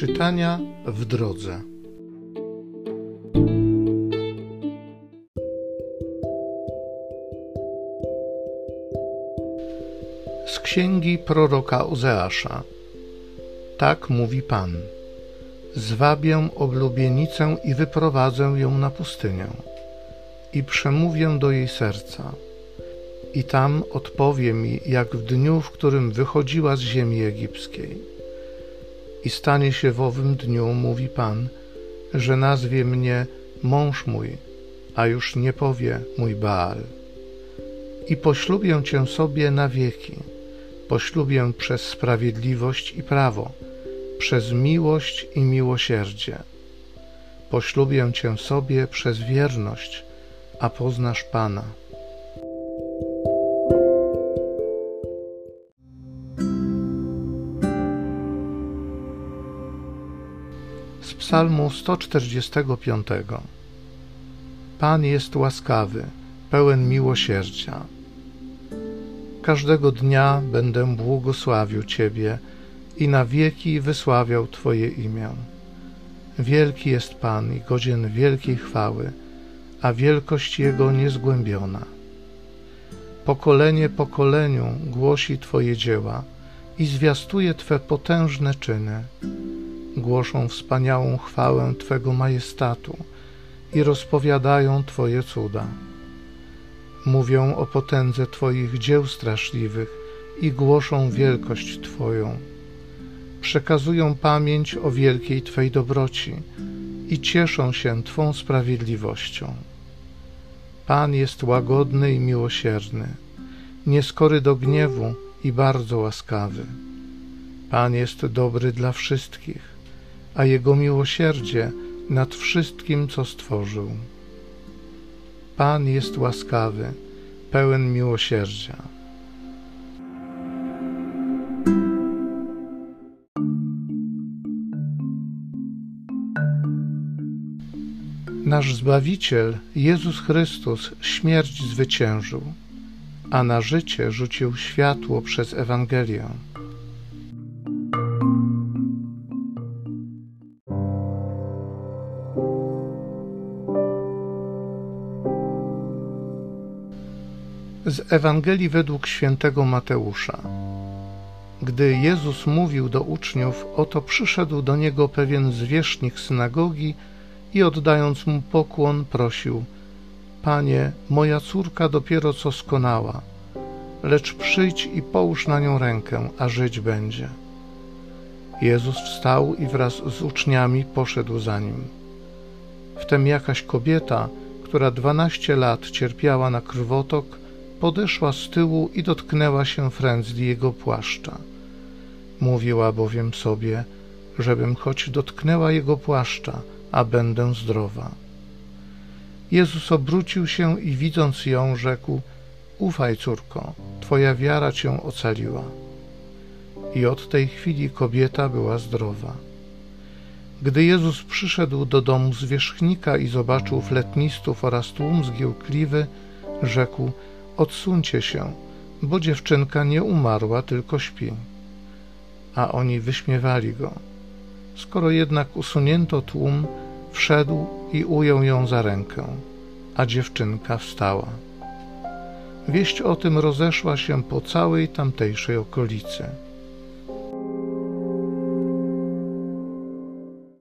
Czytania w drodze. Z księgi proroka Ozeasza. Tak mówi Pan. Zwabię oblubienicę i wyprowadzę ją na pustynię i przemówię do jej serca. I tam odpowie mi, jak w dniu, w którym wychodziła z ziemi egipskiej i stanie się w owym dniu, mówi Pan, że nazwie mnie mąż mój, a już nie powie mój Baal. I poślubię cię sobie na wieki, poślubię przez sprawiedliwość i prawo, przez miłość i miłosierdzie. Poślubię cię sobie przez wierność, a poznasz Pana. Z Psalmu 145. Pan jest łaskawy, pełen miłosierdzia. Każdego dnia będę błogosławił Ciebie i na wieki wysławiał Twoje imię. Wielki jest Pan i godzien wielkiej chwały, a wielkość Jego niezgłębiona. Pokolenie pokoleniu głosi Twoje dzieła i zwiastuje Twe potężne czyny głoszą wspaniałą chwałę Twego majestatu i rozpowiadają Twoje cuda. Mówią o potędze Twoich dzieł straszliwych i głoszą wielkość Twoją. Przekazują pamięć o wielkiej Twej dobroci i cieszą się Twą sprawiedliwością. Pan jest łagodny i miłosierny, nieskory do gniewu i bardzo łaskawy. Pan jest dobry dla wszystkich a Jego miłosierdzie nad wszystkim, co stworzył. Pan jest łaskawy, pełen miłosierdzia. Nasz Zbawiciel, Jezus Chrystus, śmierć zwyciężył, a na życie rzucił światło przez Ewangelię. Z Ewangelii według świętego Mateusza. Gdy Jezus mówił do uczniów, oto przyszedł do niego pewien zwierzchnik synagogi i oddając mu pokłon, prosił: Panie, moja córka dopiero co skonała, lecz przyjdź i połóż na nią rękę, a żyć będzie. Jezus wstał i wraz z uczniami poszedł za nim. Wtem jakaś kobieta, która dwanaście lat cierpiała na krwotok, podeszła z tyłu i dotknęła się frędzli jego płaszcza. Mówiła bowiem sobie, żebym choć dotknęła jego płaszcza, a będę zdrowa. Jezus obrócił się i widząc ją, rzekł: Ufaj, córko, twoja wiara cię ocaliła. I od tej chwili kobieta była zdrowa. Gdy Jezus przyszedł do domu zwierzchnika i zobaczył fletnistów oraz tłum zgiełkliwy, rzekł: Odsuńcie się, bo dziewczynka nie umarła, tylko śpi. A oni wyśmiewali go. Skoro jednak usunięto tłum, wszedł i ujął ją za rękę, a dziewczynka wstała. Wieść o tym rozeszła się po całej tamtejszej okolicy.